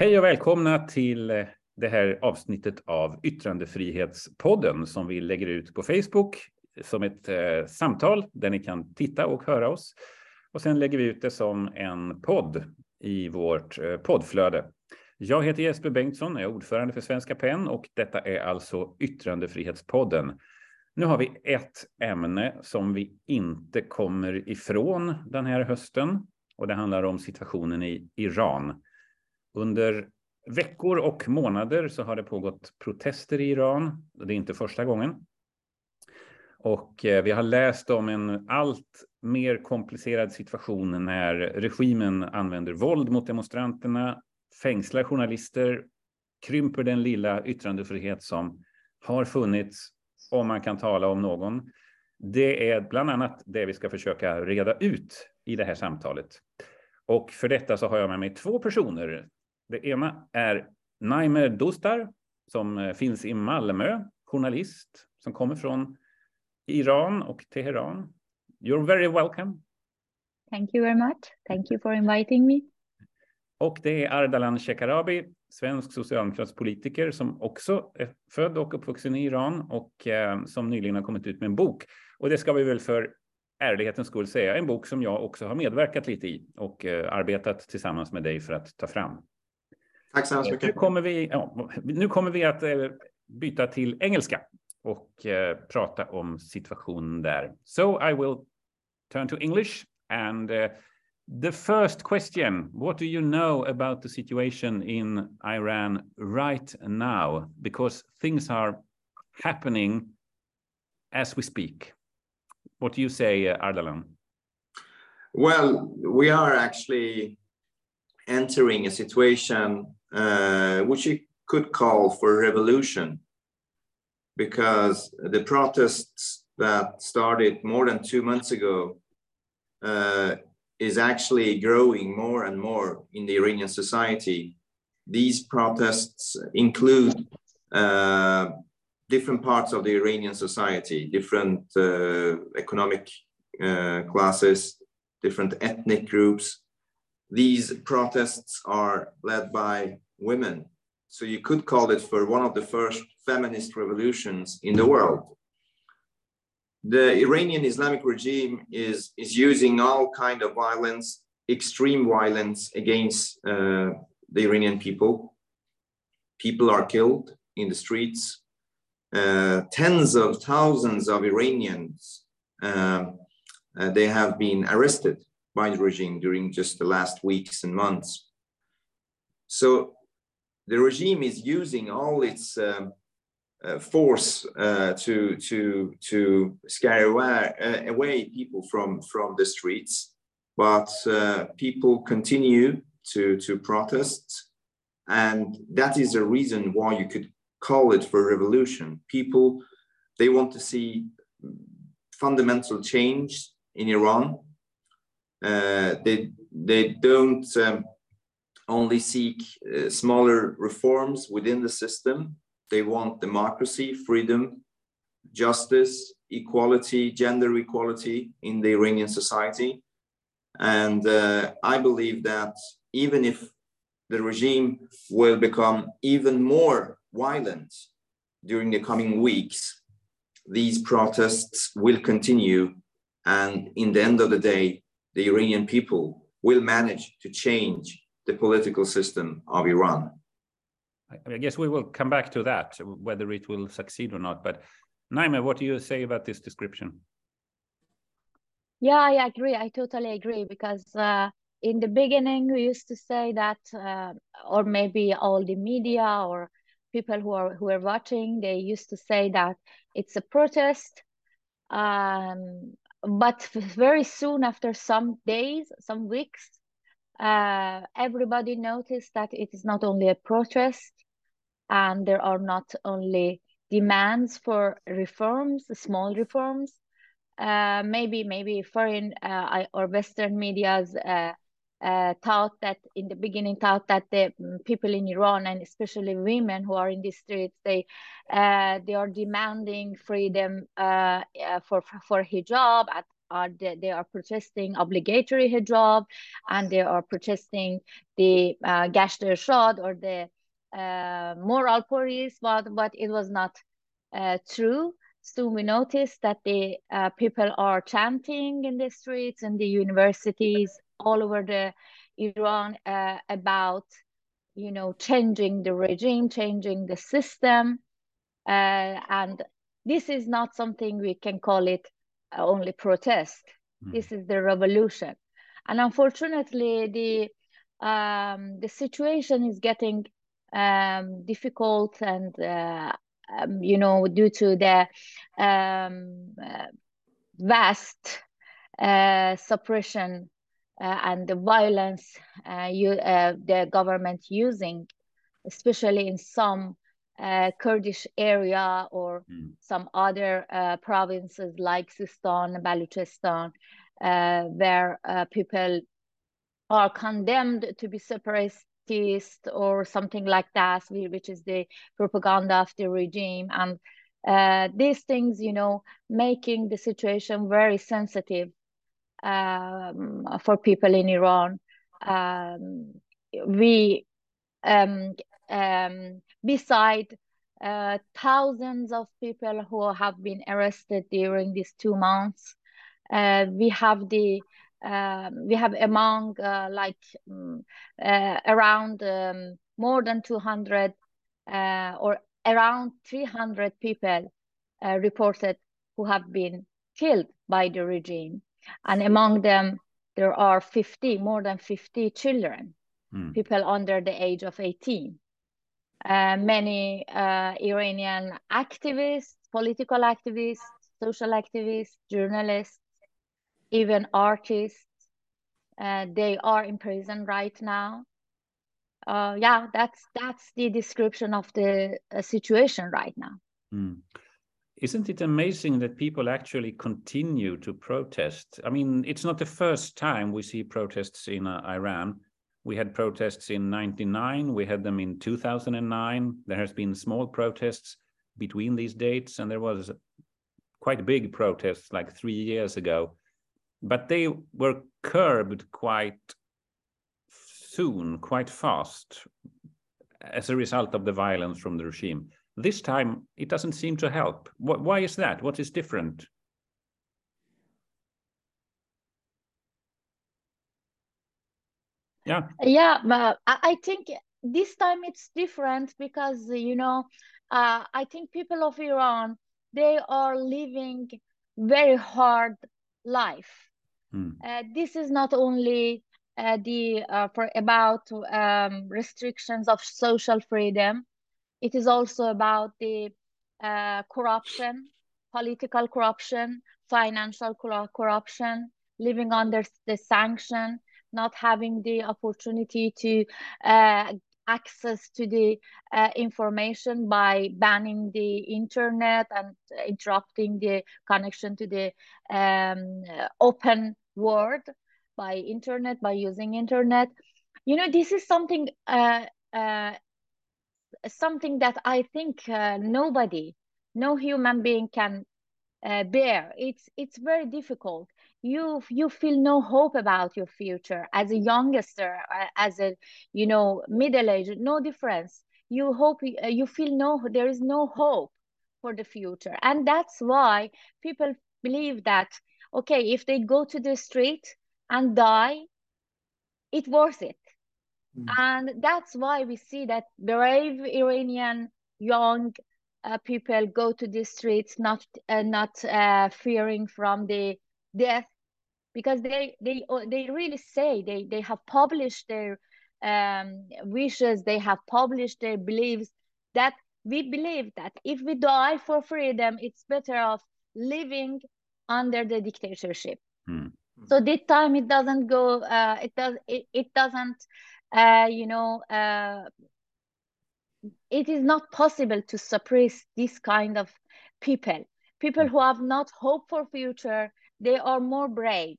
Hej och välkomna till eh, det här avsnittet av Yttrandefrihetspodden som vi lägger ut på Facebook som ett eh, samtal där ni kan titta och höra oss. Och sen lägger vi ut det som en podd i vårt eh, poddflöde. Jag heter Jesper Bengtsson, jag är ordförande för Svenska PEN och detta är alltså Yttrandefrihetspodden. Nu har vi ett ämne som vi inte kommer ifrån den här hösten och det handlar om situationen i Iran. Under veckor och månader så har det pågått protester i Iran. Det är inte första gången. Och eh, vi har läst om en allt mer komplicerad situation när regimen använder våld mot demonstranterna, fängslar journalister, krymper den lilla yttrandefrihet som har funnits, om man kan tala om någon. Det är bland annat det vi ska försöka reda ut i det här samtalet. Och för detta så har jag med mig två personer det ena är Naimer Dostar som eh, finns i Malmö, journalist som kommer från Iran och Teheran. You're very welcome. Thank you very much. Thank you for inviting me. Och det är Ardalan Shekarabi, svensk socialdemokratisk politiker som också är född och uppvuxen i Iran och eh, som nyligen har kommit ut med en bok. Och det ska vi väl för ärlighetens skull säga, en bok som jag också har medverkat lite i och eh, arbetat tillsammans med dig för att ta fram. Tack så hemskt mycket. Nu kommer vi, ja, nu kommer vi att eh, byta till engelska och eh, prata om situationen där. So I will turn to English and uh, the first question, what do you know about the situation in Iran right now? Because things are happening as we speak. What do you say, uh, Ardalan? Well, we are actually entering a situation uh, which you could call for revolution because the protests that started more than two months ago uh, is actually growing more and more in the Iranian society. These protests include uh, different parts of the Iranian society, different uh, economic uh, classes, different ethnic groups, these protests are led by women. So you could call it for one of the first feminist revolutions in the world. The Iranian Islamic regime is, is using all kind of violence, extreme violence against uh, the Iranian people. People are killed in the streets. Uh, tens of thousands of Iranians, um, uh, they have been arrested the regime during just the last weeks and months. So the regime is using all its um, uh, force uh, to to to scare away, uh, away people from from the streets, but uh, people continue to to protest, and that is a reason why you could call it for revolution. People they want to see fundamental change in Iran they they don't um, only seek uh, smaller reforms within the system. They want democracy, freedom, justice, equality, gender equality in the Iranian society. And uh, I believe that even if the regime will become even more violent during the coming weeks, these protests will continue. And in the end of the day, the Iranian people will manage to change the political system of Iran. I guess we will come back to that, whether it will succeed or not. But Naima, what do you say about this description? Yeah, I agree. I totally agree because uh, in the beginning we used to say that, uh, or maybe all the media or people who are who are watching, they used to say that it's a protest. Um, but very soon after some days some weeks uh, everybody noticed that it is not only a protest and there are not only demands for reforms small reforms. Uh, maybe maybe foreign uh, or western media's uh, thought that in the beginning thought that the mm, people in Iran and especially women who are in the streets they uh, they are demanding freedom uh, uh for for hijab are they, they are protesting obligatory hijab and they are protesting the uh, gasht irshad or the uh, moral police but but it was not uh, true. Soon we noticed that the people are chanting in the streets and the universities all over the iran uh, about you know changing the regime changing the system uh, and this is not something we can call it only protest. Mm. This is the revolution. And unfortunately, the um, the situation is getting um, difficult and uh, um, you know due to the um, uh, vast uh, suppression uh, and the violence uh, you, uh, the government using, especially in some uh, Kurdish area or mm. some other uh, provinces like Sistan, Baluchistan, uh, where uh, people are condemned to be separatist or something like that, which is the propaganda of the regime. And uh, these things, you know, making the situation very sensitive um, for people in Iran. Um, we um, um, beside uh, thousands of people who have been arrested during these two months. Uh, we have the uh, we have among uh, like um, around um, more than 200 uh, or around 300 people reported who have been killed by the regime, and among them there are 50 more than 50 children, mm. people under the age of 18. Uh, many uh, Iranian activists, political activists, social activists, journalists, even artists. Uh, they are in prison right now. Uh, yeah, that's that's the description of the uh, situation right now. Mm. Isn't it amazing that people actually continue to protest? I mean, it's not the first time we see protests in uh, Iran we had protests in 99, we had them in 2009. There has been small protests between these dates, and there was quite big protests like three years ago. But they were curbed quite soon, quite fast, as a result of the violence from the regime. This time, it doesn't seem to help. Why is that? What is different? yeah yeah but i think this time it's different because you know uh, i think people of iran they are living very hard life mm. uh, this is not only uh, the uh, for about um, restrictions of social freedom it is also about the uh, corruption political corruption financial corruption living under the sanction not having the opportunity to uh, access to the uh, information by banning the internet and interrupting the connection to the um, open world by internet by using internet. You know this is something uh, uh, something that i think uh, nobody no human being can uh, bear. It's it's very difficult. You you feel no hope about your future as a youngster as a you know middle age no difference. You hope uh, you feel no there is no hope for the future. And that's why people believe that okay if they go to the street and die it worth it mm. and that's why we see that brave iranian young uh, people go to the streets not uh, not uh, fearing from the death because they they uh, they really say they they have published their um, wishes they have published their beliefs that we believe that if we die for freedom it's better off living under the dictatorship hmm. so this time it doesn't go uh, it does it, it doesn't uh, you know uh, it is not possible to suppress this kind of people people hmm. who have not hope for future they are more brave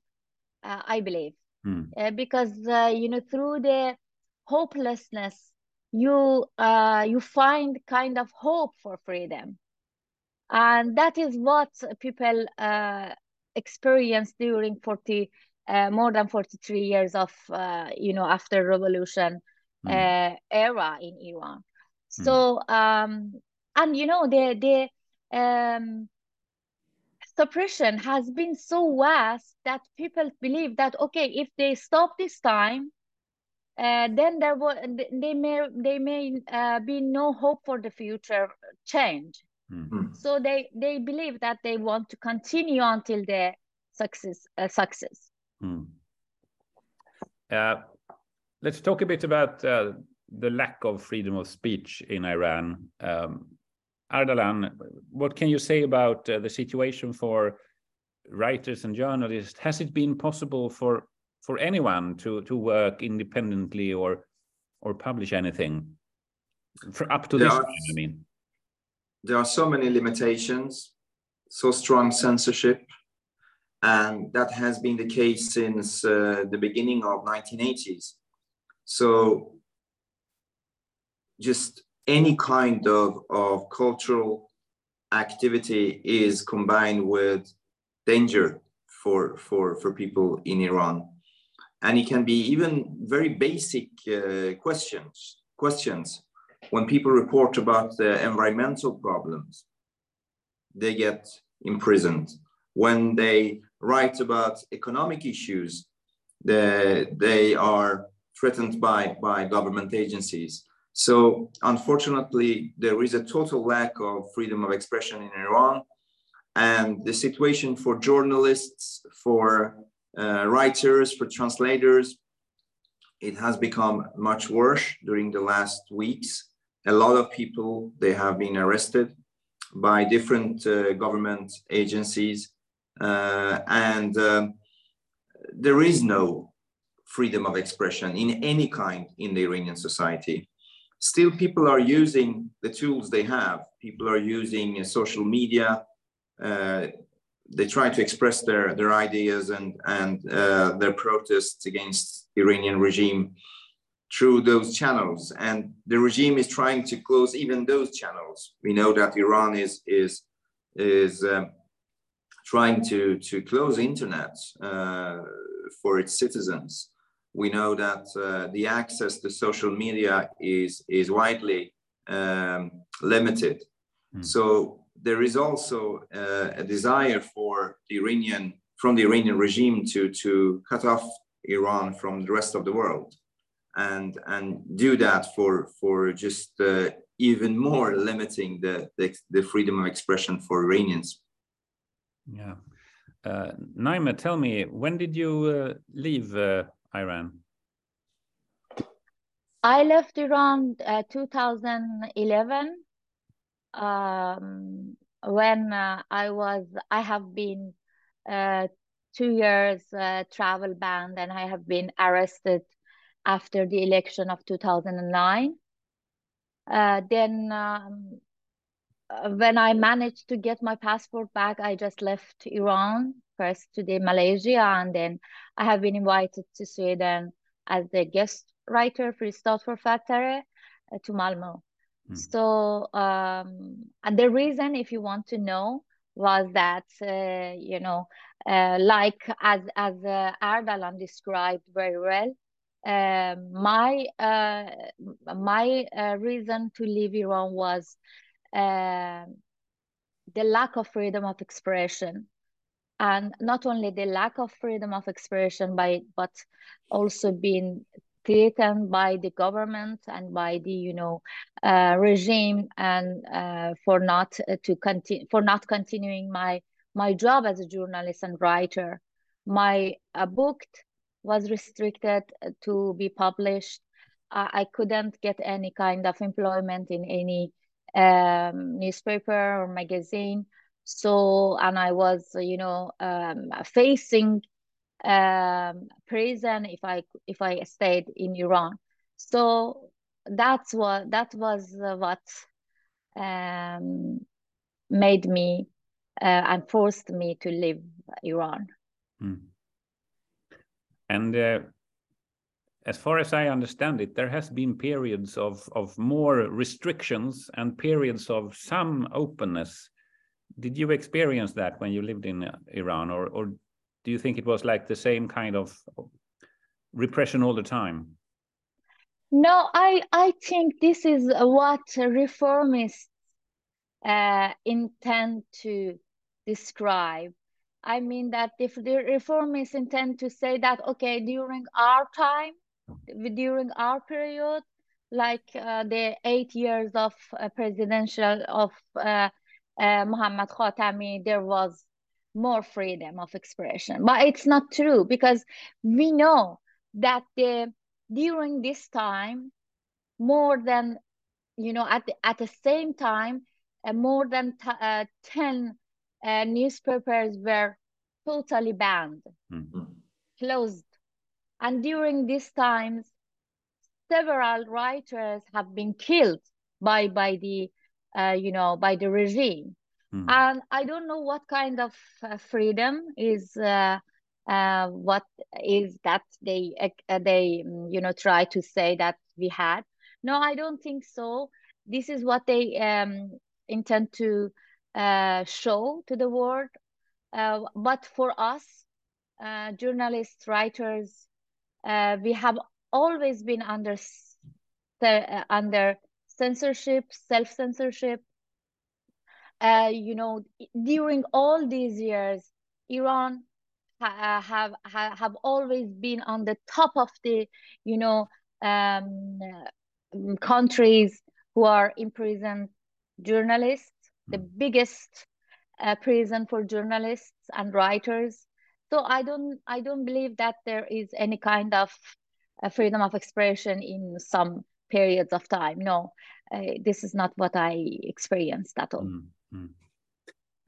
uh, i believe mm. because uh, you know through the hopelessness you uh, you find kind of hope for freedom and that is what people uh, experienced during 40 uh, more than 43 years of uh, you know after revolution mm. era in Iran. Mm. So um, and you know the the um, suppression has been so vast that people believe that okay if they stop this time uh, then there will they may they may uh, be no hope for the future change mm-hmm. so they they believe that they want to continue until the success uh, success mm. let's talk a bit about uh, the lack of freedom of speech in iran um, Ardalan, what can you say about uh, the situation for writers and journalists? Has it been possible for for anyone to to work independently or or publish anything for up to there this are, time? I mean, there are so many limitations, so strong censorship, and that has been the case since uh, the beginning of 1980s. So just any kind of, of cultural activity is combined with danger for, for, for people in Iran. And it can be even very basic uh, questions, questions. When people report about the environmental problems, they get imprisoned. When they write about economic issues, they, they are threatened by, by government agencies. So unfortunately, there is a total lack of freedom of expression in Iran. And the situation for journalists, for uh, writers, for translators, it has become much worse during the last weeks. A lot of people, they have been arrested by different uh, government agencies. Uh, and um, there is no freedom of expression in any kind in the Iranian society still people are using the tools they have. People are using uh, social media. Uh, they try to express their, their ideas and, and their protests against Iranian regime through those channels. And the regime is trying to close even those channels. We know that Iran is, is, is um, trying to, to close internet uh, for its citizens we know that uh, the access to social media is, is widely um, limited. Mm. So there is also uh, a desire for the Iranian, from the Iranian regime to, to cut off Iran from the rest of the world and, and do that for, for just uh, even more limiting the, the, the, freedom of expression for Iranians. Yeah. Uh, Naima, tell me, when did you uh, leave uh, Iran? I left Iran uh, 2011 um, when uh, I was I have been uh, two years uh, travel banned and I have been arrested after the election of 2009. Uh, then um, when I managed to get my passport back, I just left Iran first to the Malaysia, and then I have been invited to Sweden as the guest writer for Författare uh, to Malmo. Mm. So, um, and the reason, if you want to know, was that uh, you know, uh, like as as uh, Ardalan described very well, uh, my uh, my uh, reason to leave Iran was uh, the lack of freedom of expression. And not only the lack of freedom of expression by but also being threatened by the government and by the you know uh, regime and uh, for not uh, to continue for not continuing my my job as a journalist and writer. My uh, book was restricted to be published. I couldn't get any kind of employment in any um, newspaper or magazine. So and i was you know um, facing um, prison if i if i stayed in iran. So that's what that was what um, made me uh, and forced me to leave iran. Mm. and uh, as far as I understand it, there has been periods of, of more restrictions and periods of some openness did you experience that when you lived in Iran, or or do you think it was like the same kind of repression all the time? No, I I think this is what reformists uh, intend to describe. I mean that if the reformists intend to say that okay during our time, during our period, like uh, the eight years of uh, presidential of uh, uh, Muhammad Khatami, there was more freedom of expression. But it's not true because we know that the, during this time, more than, you know, at the, at the same time, uh, more than uh, 10 uh, newspapers were totally banned, mm-hmm. closed. And during these times, several writers have been killed by, by the, uh, you know, by the regime. Mm. And I don't know what kind of uh, freedom is uh, uh, what is that they uh, they mm, you know try to say that we had. No, I don't think so. This is what they um, intend to uh, show to the world. Uh, but for us, journalists, writers, we have always been under under censorship, self censorship, uh, you know, during all these years, Iran ha have ha have always been on the top of the, you know, um, countries who are imprisoned journalists, the hmm. biggest uh, prison for journalists and writers. So I don't I don't believe that there is any kind of uh, freedom of expression in some periods of time. No, uh, this is not what I experienced at all. Mm. Mm.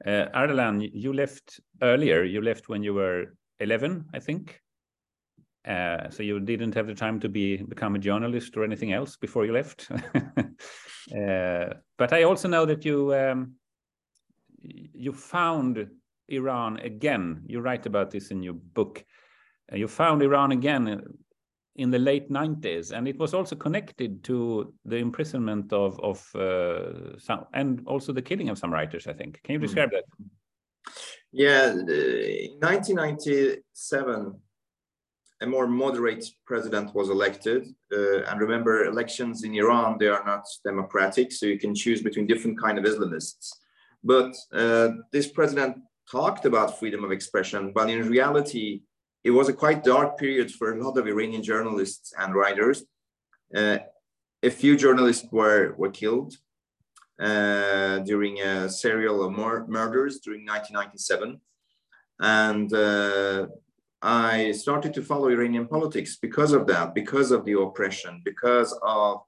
Uh, Ardalan, you left earlier. You left when you were 11, I think. Uh, so you didn't have the time to be become a journalist or anything else before you left. uh, but I also know that you um, you found Iran again. You write about this in your book. Uh, you found Iran again in the late 90s and it was also connected to the imprisonment of of uh, some and also the killing of some writers i think can you hmm. describe mm. that yeah in 1997 a more moderate president was elected uh, and remember elections in iran they are not democratic so you can choose between different kind of islamists but uh, this president talked about freedom of expression but in reality it was a quite dark period for a lot of Iranian journalists and writers. Uh, a few journalists were, were killed uh, during a serial of mur murders during 1997. And uh, I started to follow Iranian politics because of that, because of the oppression, because of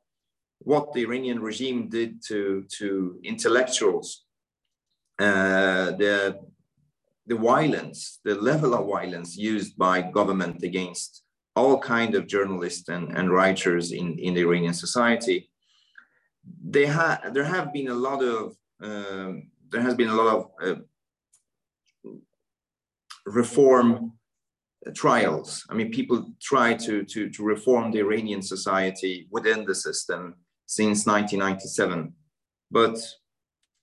what the Iranian regime did to, to intellectuals, uh, the the violence, the level of violence used by government against all kind of journalists and, and writers in, in the Iranian society, they ha- there have been a lot of um, there has been a lot of uh, reform trials. I mean, people try to, to, to reform the Iranian society within the system since 1997, but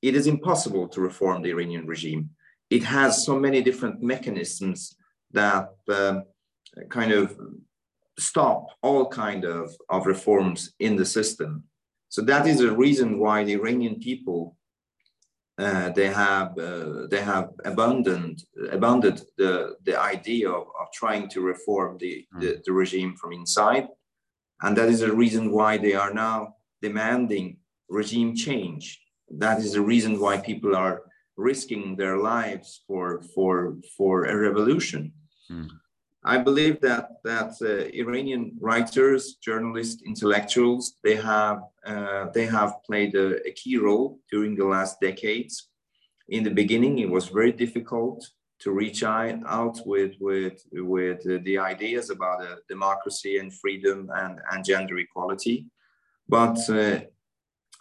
it is impossible to reform the Iranian regime it has so many different mechanisms that uh, kind of stop all kind of, of reforms in the system. So that is a reason why the Iranian people uh, they have uh, they have abandoned abandoned the the idea of, of trying to reform the, mm. the, the regime from inside, and that is a reason why they are now demanding regime change. That is the reason why people are risking their lives for for for a revolution. Mm. I believe that that uh, Iranian writers, journalists, intellectuals, they have uh, they have played a, a, key role during the last decades. In the beginning, it was very difficult to reach out with with with the ideas about uh, democracy and freedom and, and gender equality, but uh,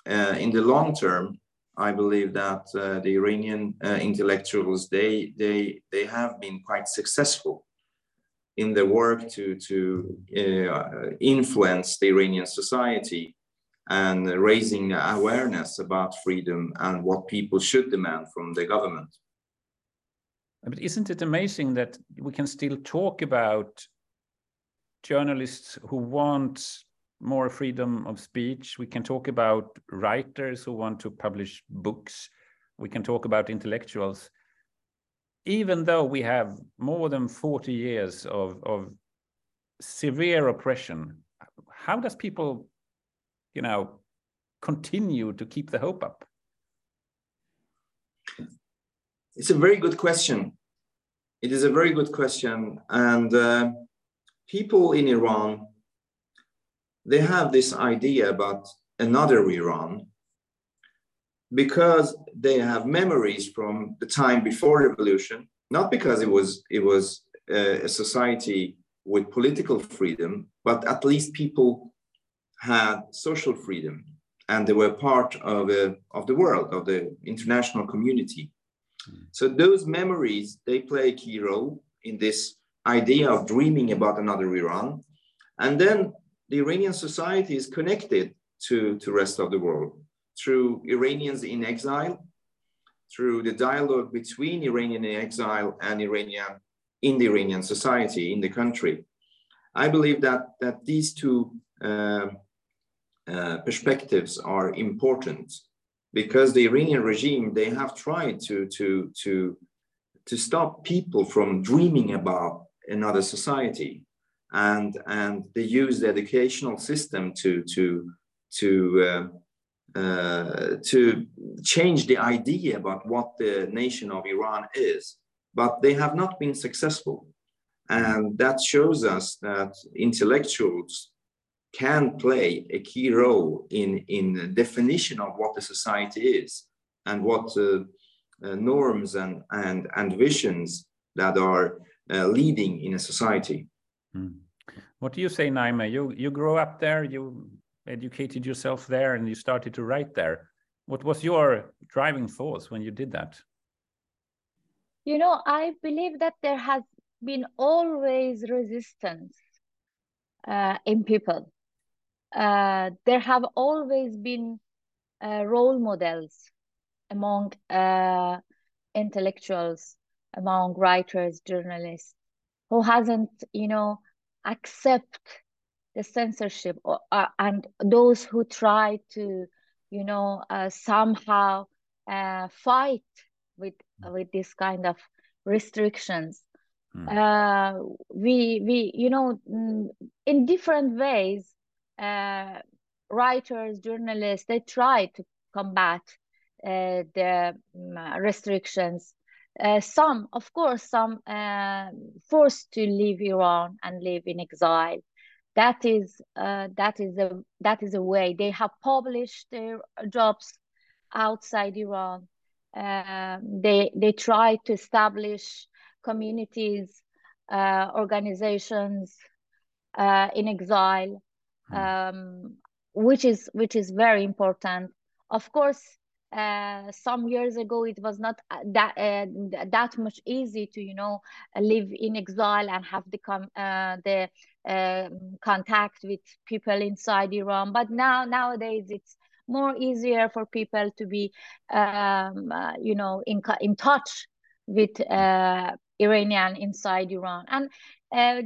uh, in the long term, I believe that uh, the Iranian uh, intellectuals they they they have been quite successful in their work to to uh, influence the Iranian society and raising awareness about freedom and what people should demand from the government. But isn't it amazing that we can still talk about journalists who want more freedom of speech? We can talk about writers who want to publish books. We can talk about intellectuals. Even though we have more than 40 years of, of severe oppression, how does people, you know, continue to keep the hope up? It's a very good question. It is a very good question. And uh, people in Iran, they have this idea about another Iran because they have memories from the time before revolution, not because it was, it was uh, a society with political freedom, but at least people had social freedom and they were part of, a, of the world, of the international community. Mm. So those memories, they play a key role in this idea of dreaming about another Iran. And then the Iranian society is connected to the rest of the world through Iranians in exile, through the dialogue between Iranian in exile and Iranian in the Iranian society, in the country. I believe that, that these two uh, uh, perspectives are important because the Iranian regime, they have tried to, to, to, to stop people from dreaming about another society. And, and they use the educational system to, to, to, uh, uh, to change the idea about what the nation of Iran is but they have not been successful. And that shows us that intellectuals can play a key role in, in the definition of what the society is and what uh, uh, norms and, and, and visions that are uh, leading in a society. Mm. What do you say, Naima? You, you grew up there, you educated yourself there, and you started to write there. What was your driving force when you did that? You know, I believe that there has been always resistance uh, in people. Uh, there have always been uh, role models among uh, intellectuals, among writers, journalists, who hasn't, you know, accept the censorship or, uh, and those who try to, you know, uh, somehow fight with with this kind of restrictions. Mm. uh, we we you know mm, in different ways uh, writers journalists they try to combat uh, the um, restrictions uh, some of course some uh, forced to leave iran and live in exile that is uh, that is a that is a way they have published their jobs outside iran um, they they try to establish communities, uh, organizations uh, in exile, hmm. um, which is which is very important. Of course, uh, some years ago it was not uh, that uh, that much easy to you know live in exile and have the com- uh, the um, contact with people inside Iran. But now nowadays it's more easier for people to be, um, uh, you know, in, in touch with uh, Iranian inside Iran. And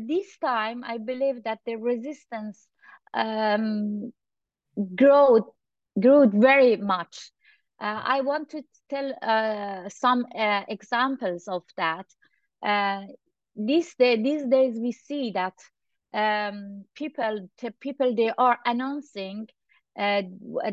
this time, I believe that the resistance um, grew very much. Uh, I want to tell uh, some uh, examples of that. these, day, these days, we see that um, people, people they are announcing uh,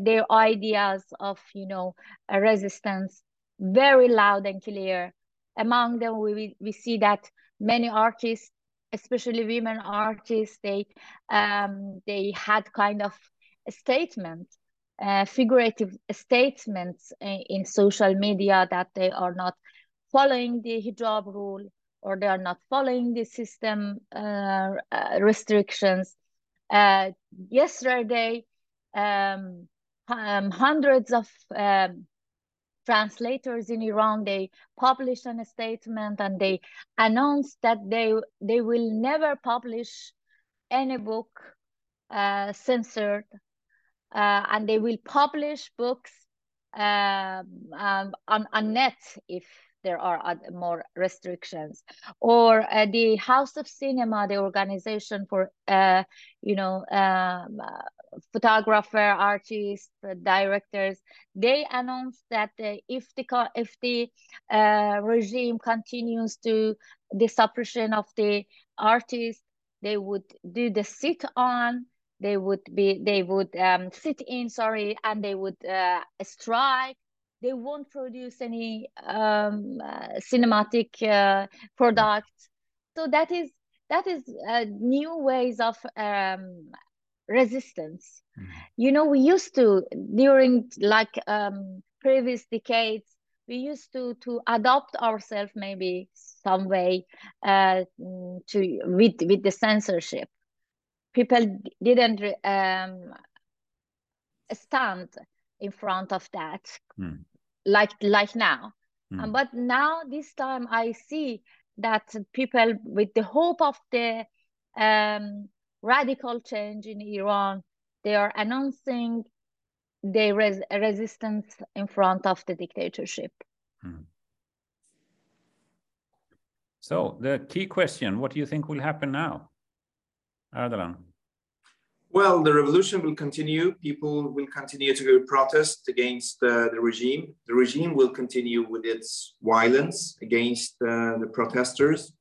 their ideas of you know resistance very loud and clear among them we, we see that many artists especially women artists they um, they had kind of statement uh, figurative statements in, social media that they are not following the hijab rule or they are not following the system uh, uh restrictions. Uh, yesterday um, um, hundreds of um, translators in Iran, they published a statement and they announced that they they will never publish any book uh, censored and they will publish books um, um, on, on net if there are more restrictions. Or uh, the house of cinema the organization for uh, you know um, uh, photographer artists directors they announced that uh, if the if the uh, regime continues to the suppression of the artists they would do the sit on they would be they would um, sit in sorry and they would uh, strike. They won't produce any um, uh, cinematic uh, products so that is that is uh, new ways of um, resistance. Mm. you know we used to during like um, previous decades we used to to adopt ourselves maybe some way uh, to with with the censorship people didn't um, stand in front of that mm. like like now mm. um, but now this time i see that people with the hope of the um, radical change in iran they are announcing their res resistance in front of the dictatorship mm. so the key question what do you think will happen now Well, the revolution will continue. People will continue to protest against uh, the regime. The regime will continue with its violence against uh, the protesters.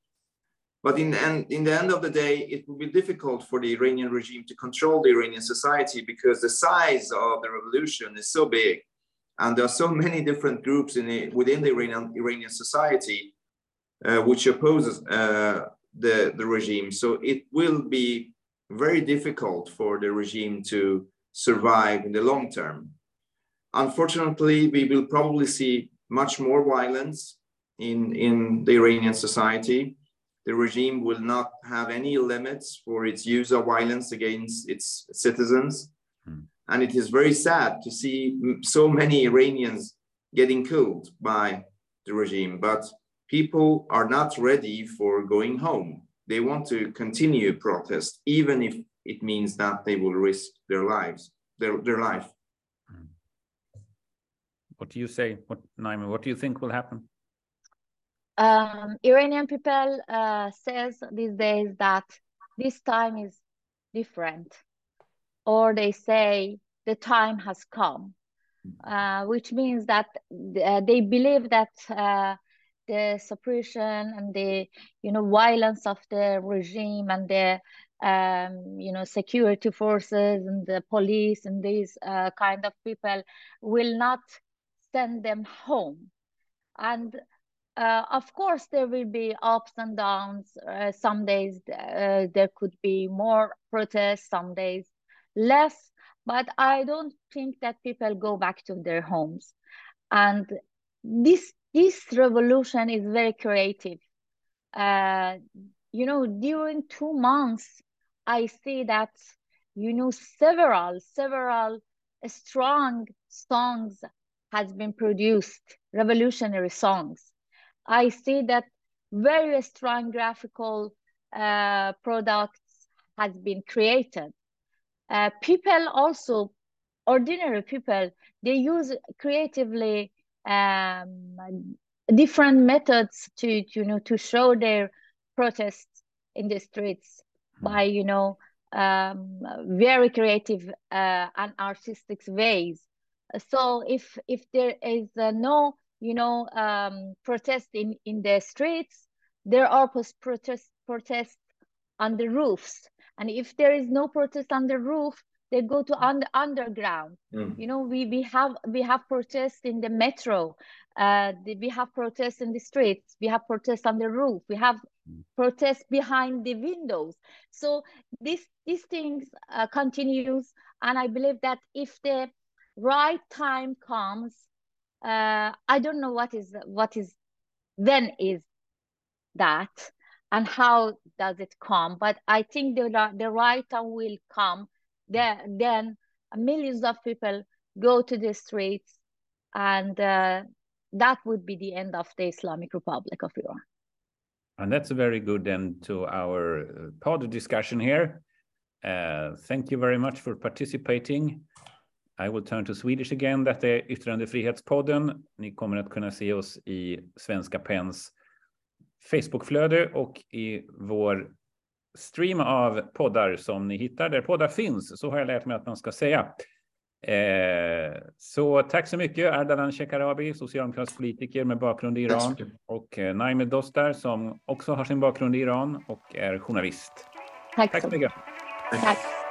But in the, end, in the end of the day, it will be difficult for the Iranian regime to control the Iranian society because the size of the revolution is so big. And there are so many different groups in the, within the Iranian, Iranian society uh, which opposes uh, the, the regime. So it will be very difficult for the regime to survive in the long term. Unfortunately, we will probably see much more violence in, in the Iranian society. The regime will not have any limits for its use of violence against its citizens. Hmm. And it is very sad to see so many Iranians getting killed by the regime, but people are not ready for going home they want to continue protest, even if it means that they will risk their lives, their, their life. Hmm. What do you say, what, Naima, what do you think will happen? Um, Iranian people uh, says these days that this time is different, or they say the time has come, hmm. uh, which means that uh, they believe that uh, the suppression and the you know violence of the regime and the um, you know security forces and the police and these uh, kind of people will not send them home. And uh, of course there will be ups and downs. Uh, some days uh, there could be more protests some days less. But i don't think that people go back to their homes. And this this revolution is very creative. Uh, you know, during two months, I see that, you know, several, several strong songs has been produced, revolutionary songs. I see that very strong graphical uh, products has been created. Uh, people also, ordinary people, they use creatively um, different methods to, to, you know to show their protests in the streets mm. by you know um, very creative uh, and artistic ways. So if if there is uh, no you know um, protest in in the streets, there are post protest protests on the roofs, and if there is no protest on the roof, they go to under underground mm. you know we we have we have protests in the metro uh the, we have protests in the streets we have protests on the roof we have mm. protests behind the windows so this these things uh, continues and i believe that if the right time comes uh i don't know what is what is then is that and how does it come but i think the, the right time will come then, then millions of people go to the streets and uh, that would be the end of the Islamic Republic of Iran. And that's a very good end to our uh, pod discussion here. Uh, thank you very much for participating. I will turn to Swedish again. Detta är Yttrandefrihetspodden. Ni kommer att kunna se oss i Svenska Pens Facebookflöde och i vår stream av poddar som ni hittar där poddar finns. Så har jag lärt mig att man ska säga. Eh, så tack så mycket Ardalan Shekarabi, socialdemokratisk politiker med bakgrund i Iran och eh, Naime Dostar som också har sin bakgrund i Iran och är journalist. Tack, Tack så mycket. Tack.